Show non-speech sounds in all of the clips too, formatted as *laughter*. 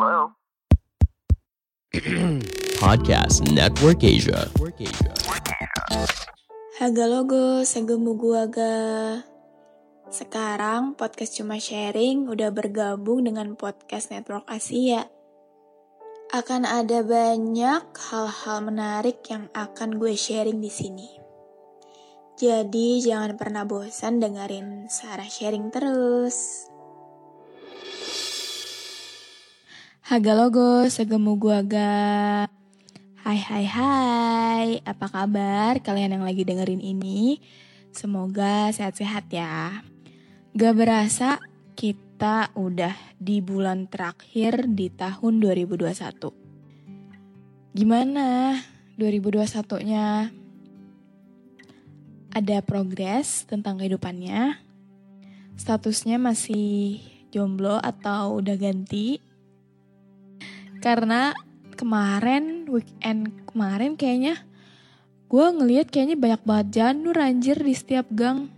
Hello? *clears throat* Podcast Network Asia. Haga logo, segemu gua ga. Sekarang podcast cuma sharing udah bergabung dengan podcast Network Asia. Akan ada banyak hal-hal menarik yang akan gue sharing di sini. Jadi jangan pernah bosan dengerin Sarah sharing terus. Haga logo, segemu gua ga. Hai hai hai, apa kabar kalian yang lagi dengerin ini? Semoga sehat-sehat ya. Gak berasa kita udah di bulan terakhir di tahun 2021. Gimana 2021-nya? Ada progres tentang kehidupannya? Statusnya masih jomblo atau udah ganti? Karena kemarin weekend kemarin kayaknya gue ngeliat kayaknya banyak banget janur anjir di setiap gang.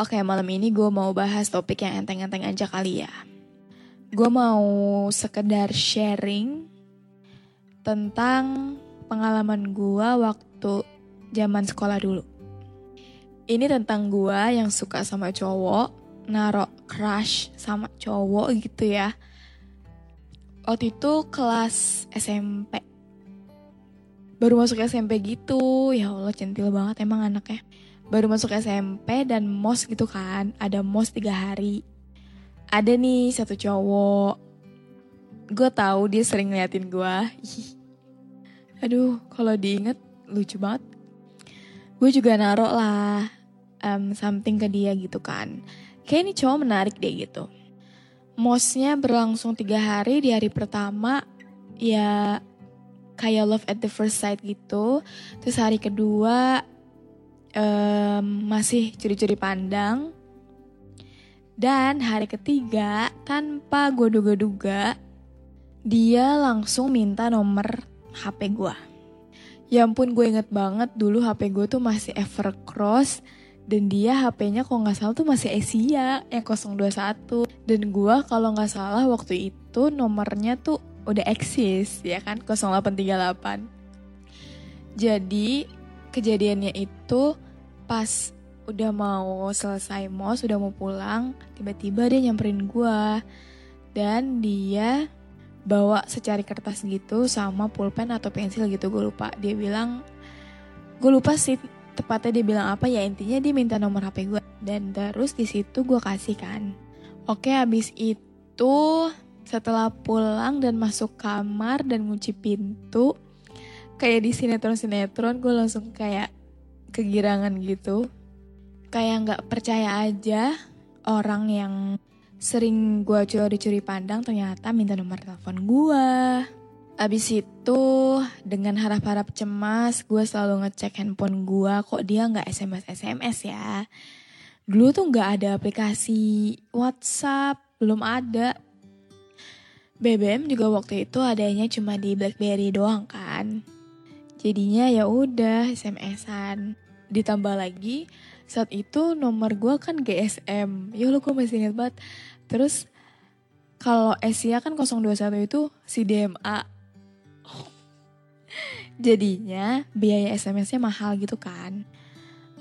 Oke malam ini gue mau bahas topik yang enteng-enteng aja kali ya. Gue mau sekedar sharing tentang pengalaman gue waktu zaman sekolah dulu. Ini tentang gue yang suka sama cowok, narok crush sama cowok gitu ya waktu itu kelas SMP baru masuk SMP gitu. Ya Allah centil banget emang anaknya. Baru masuk SMP dan mos gitu kan. Ada mos tiga hari. Ada nih satu cowok. Gue tahu dia sering ngeliatin gue *laughs* aduh kalau diinget lucu banget. Gue juga narok lah um, something ke dia gitu kan. Kayak ini cowok menarik deh gitu Mosnya berlangsung tiga hari di hari pertama ya kayak love at the first sight gitu. Terus hari kedua um, masih curi-curi pandang. Dan hari ketiga tanpa gue duga-duga dia langsung minta nomor HP gue. Ya ampun gue inget banget dulu HP gue tuh masih Evercross dan dia HP-nya kalau nggak salah tuh masih Asia yang 021 dan gue kalau nggak salah waktu itu nomornya tuh udah eksis ya kan? 0838 jadi kejadiannya itu pas udah mau selesai mos udah mau pulang tiba-tiba dia nyamperin gue dan dia bawa secari kertas gitu sama pulpen atau pensil gitu gue lupa. Dia bilang gue lupa sih tepatnya dia bilang apa ya intinya dia minta nomor HP gue dan terus di situ gue kasih kan. Oke habis itu setelah pulang dan masuk kamar dan ngunci pintu kayak di sinetron sinetron gue langsung kayak kegirangan gitu. Kayak nggak percaya aja orang yang sering gue curi-curi pandang ternyata minta nomor telepon gue Abis itu dengan harap-harap cemas gue selalu ngecek handphone gue kok dia nggak SMS-SMS ya. Dulu tuh nggak ada aplikasi WhatsApp, belum ada. BBM juga waktu itu adanya cuma di BlackBerry doang kan. Jadinya ya udah SMS-an. Ditambah lagi saat itu nomor gue kan GSM. Ya lo gue masih inget banget. Terus kalau Asia kan 021 itu si DMA Jadinya biaya SMS-nya mahal gitu kan.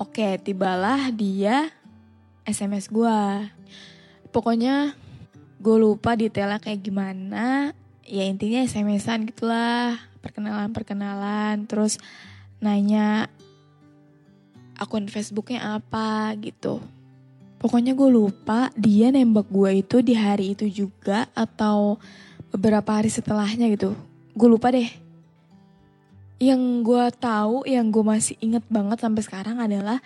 Oke, tibalah dia SMS gue. Pokoknya gue lupa detailnya kayak gimana. Ya intinya SMS-an gitulah. Perkenalan-perkenalan. Terus nanya akun Facebooknya apa gitu. Pokoknya gue lupa dia nembak gue itu di hari itu juga atau beberapa hari setelahnya gitu. Gue lupa deh yang gue tahu yang gue masih inget banget sampai sekarang adalah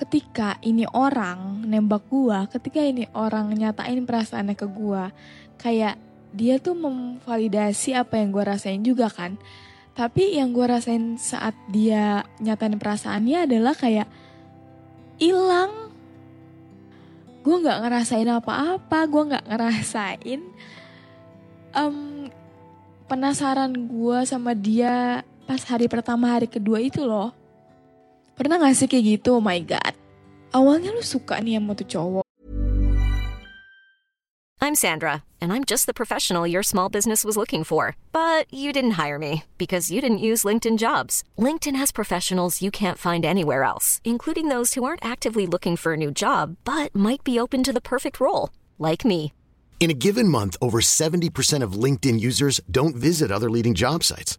ketika ini orang nembak gua, ketika ini orang nyatain perasaannya ke gua, kayak dia tuh memvalidasi apa yang gua rasain juga kan. Tapi yang gua rasain saat dia nyatain perasaannya adalah kayak hilang. Gue nggak ngerasain apa-apa, gue nggak ngerasain um, penasaran gue sama dia pas hari pertama hari kedua itu loh. Pernah gak sih kayak gitu? Oh my god. Awalnya lu suka nih sama tuh cowok. I'm Sandra, and I'm just the professional your small business was looking for. But you didn't hire me because you didn't use LinkedIn jobs. LinkedIn has professionals you can't find anywhere else, including those who aren't actively looking for a new job but might be open to the perfect role, like me. In a given month, over 70% of LinkedIn users don't visit other leading job sites.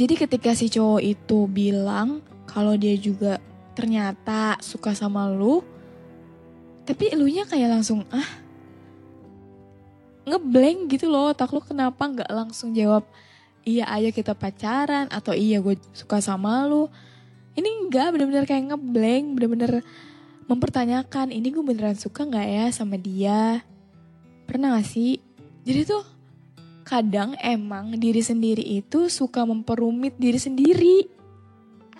Jadi ketika si cowok itu bilang kalau dia juga ternyata suka sama lu, tapi elunya kayak langsung ah ngeblank gitu loh otak lu kenapa nggak langsung jawab iya ayo kita pacaran atau iya gue suka sama lu. Ini enggak bener-bener kayak ngeblank bener-bener mempertanyakan ini gue beneran suka nggak ya sama dia? Pernah gak sih? Jadi tuh kadang emang diri sendiri itu suka memperumit diri sendiri.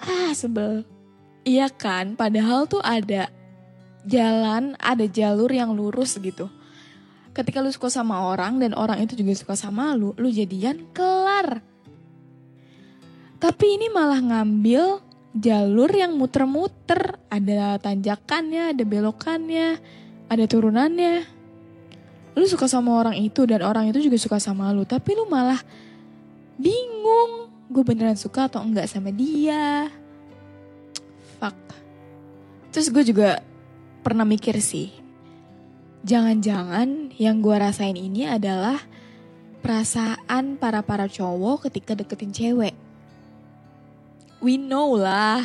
Ah sebel. Iya kan? Padahal tuh ada jalan ada jalur yang lurus gitu. Ketika lu suka sama orang dan orang itu juga suka sama lu lu jadian kelar. Tapi ini malah ngambil jalur yang muter-muter, ada tanjakannya, ada belokannya, ada turunannya. Lu suka sama orang itu dan orang itu juga suka sama lu, tapi lu malah bingung, gue beneran suka atau enggak sama dia. Fuck. Terus gue juga pernah mikir sih, jangan-jangan yang gue rasain ini adalah perasaan para-para cowok ketika deketin cewek we know lah.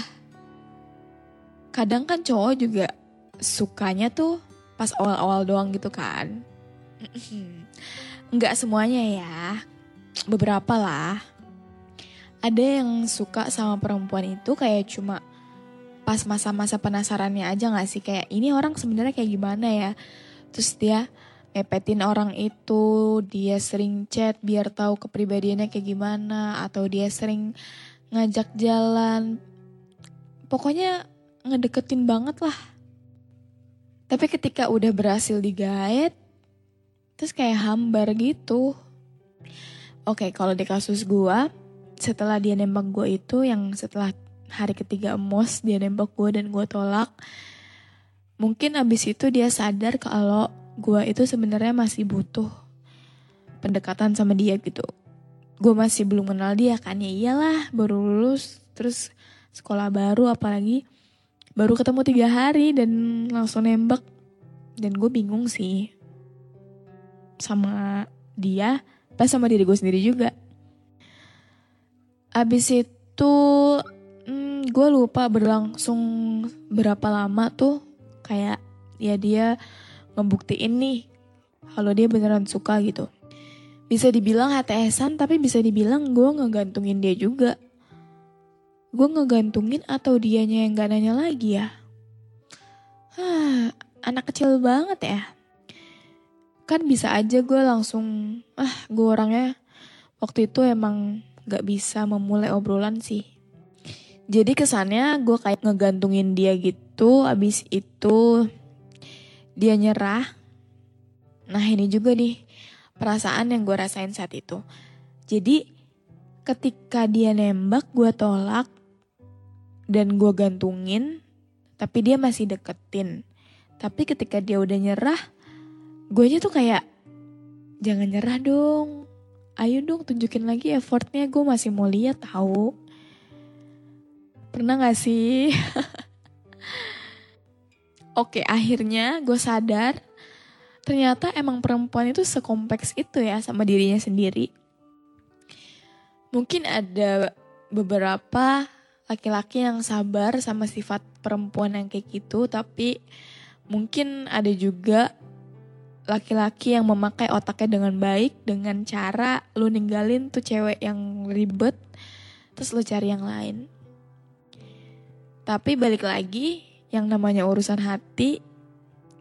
Kadang kan cowok juga sukanya tuh pas awal-awal doang gitu kan. Enggak semuanya ya, beberapa lah. Ada yang suka sama perempuan itu kayak cuma pas masa-masa penasarannya aja gak sih kayak ini orang sebenarnya kayak gimana ya. Terus dia mepetin orang itu, dia sering chat biar tahu kepribadiannya kayak gimana atau dia sering ngajak jalan. Pokoknya ngedeketin banget lah. Tapi ketika udah berhasil digait, terus kayak hambar gitu. Oke, kalau di kasus gua, setelah dia nembak gua itu yang setelah hari ketiga emos dia nembak gua dan gua tolak. Mungkin abis itu dia sadar kalau gua itu sebenarnya masih butuh pendekatan sama dia gitu gue masih belum kenal dia kan ya iyalah baru lulus terus sekolah baru apalagi baru ketemu tiga hari dan langsung nembak dan gue bingung sih sama dia pas sama diri gue sendiri juga abis itu hmm, gue lupa berlangsung berapa lama tuh kayak ya dia ngebuktiin nih kalau dia beneran suka gitu bisa dibilang HTSan tapi bisa dibilang gue ngegantungin dia juga. Gue ngegantungin atau dianya yang gak nanya lagi ya? Hah, *sighs* anak kecil banget ya. Kan bisa aja gue langsung, ah gue orangnya waktu itu emang gak bisa memulai obrolan sih. Jadi kesannya gue kayak ngegantungin dia gitu, abis itu dia nyerah. Nah ini juga nih, perasaan yang gue rasain saat itu. Jadi ketika dia nembak gue tolak dan gue gantungin tapi dia masih deketin. Tapi ketika dia udah nyerah, gue tuh kayak jangan nyerah dong. Ayo dong tunjukin lagi effortnya gue masih mau lihat tahu. Pernah gak sih? *laughs* Oke akhirnya gue sadar ternyata emang perempuan itu sekompleks itu ya sama dirinya sendiri. Mungkin ada beberapa laki-laki yang sabar sama sifat perempuan yang kayak gitu, tapi mungkin ada juga laki-laki yang memakai otaknya dengan baik dengan cara lu ninggalin tuh cewek yang ribet terus lu cari yang lain. Tapi balik lagi yang namanya urusan hati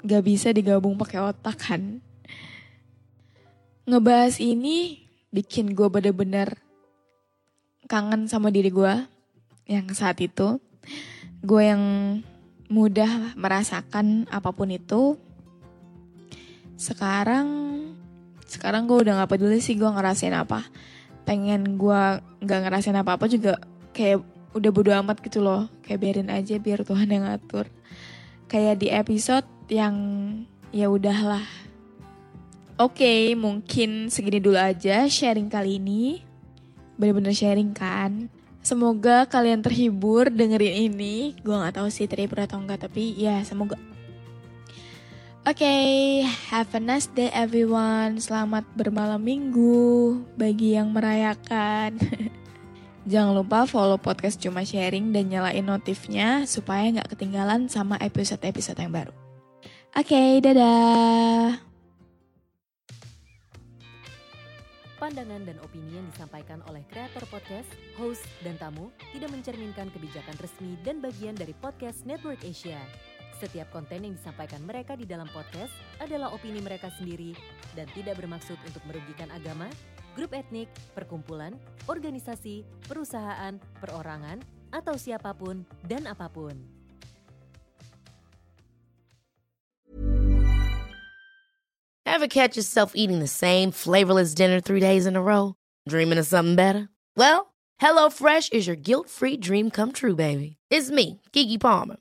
gak bisa digabung pakai otak kan. Ngebahas ini bikin gue bener-bener kangen sama diri gue yang saat itu. Gue yang mudah merasakan apa pun itu sekarang sekarang gue udah gak peduli sih gue ngerasain apa. Pengen gue gak ngerasain apa apa juga kayak udah bodo amat gitu loh. Kayak biarin aja biar Tuhan yang ngatur. Kayak di episode yang ya udahlah. Oke okay, mungkin segini dulu aja sharing kali ini. Bener-bener sharing kan? Semoga kalian terhibur dengerin ini. Gue nggak tahu sih terhibur atau enggak tapi ya semoga okay, have a nice day everyone. Selamat bermalam minggu bagi yang merayakan. *laughs* Jangan lupa follow podcast Cuma Sharing dan nyalain notifnya supaya nggak ketinggalan sama episode-episode yang baru. Oke, okay, dadah. Pandangan dan opini yang disampaikan oleh kreator podcast, host, dan tamu tidak mencerminkan kebijakan resmi dan bagian dari podcast Network Asia. Setiap konten yang disampaikan mereka di dalam podcast adalah opini mereka sendiri dan tidak bermaksud untuk merugikan agama, grup etnik, perkumpulan, organisasi, perusahaan, perorangan, atau siapa pun dan apa pun. Ever catch yourself eating the same flavorless dinner three days in a row? Dreaming of something better? Well, HelloFresh is your guilt-free dream come true, baby. It's me, Kiki Palmer.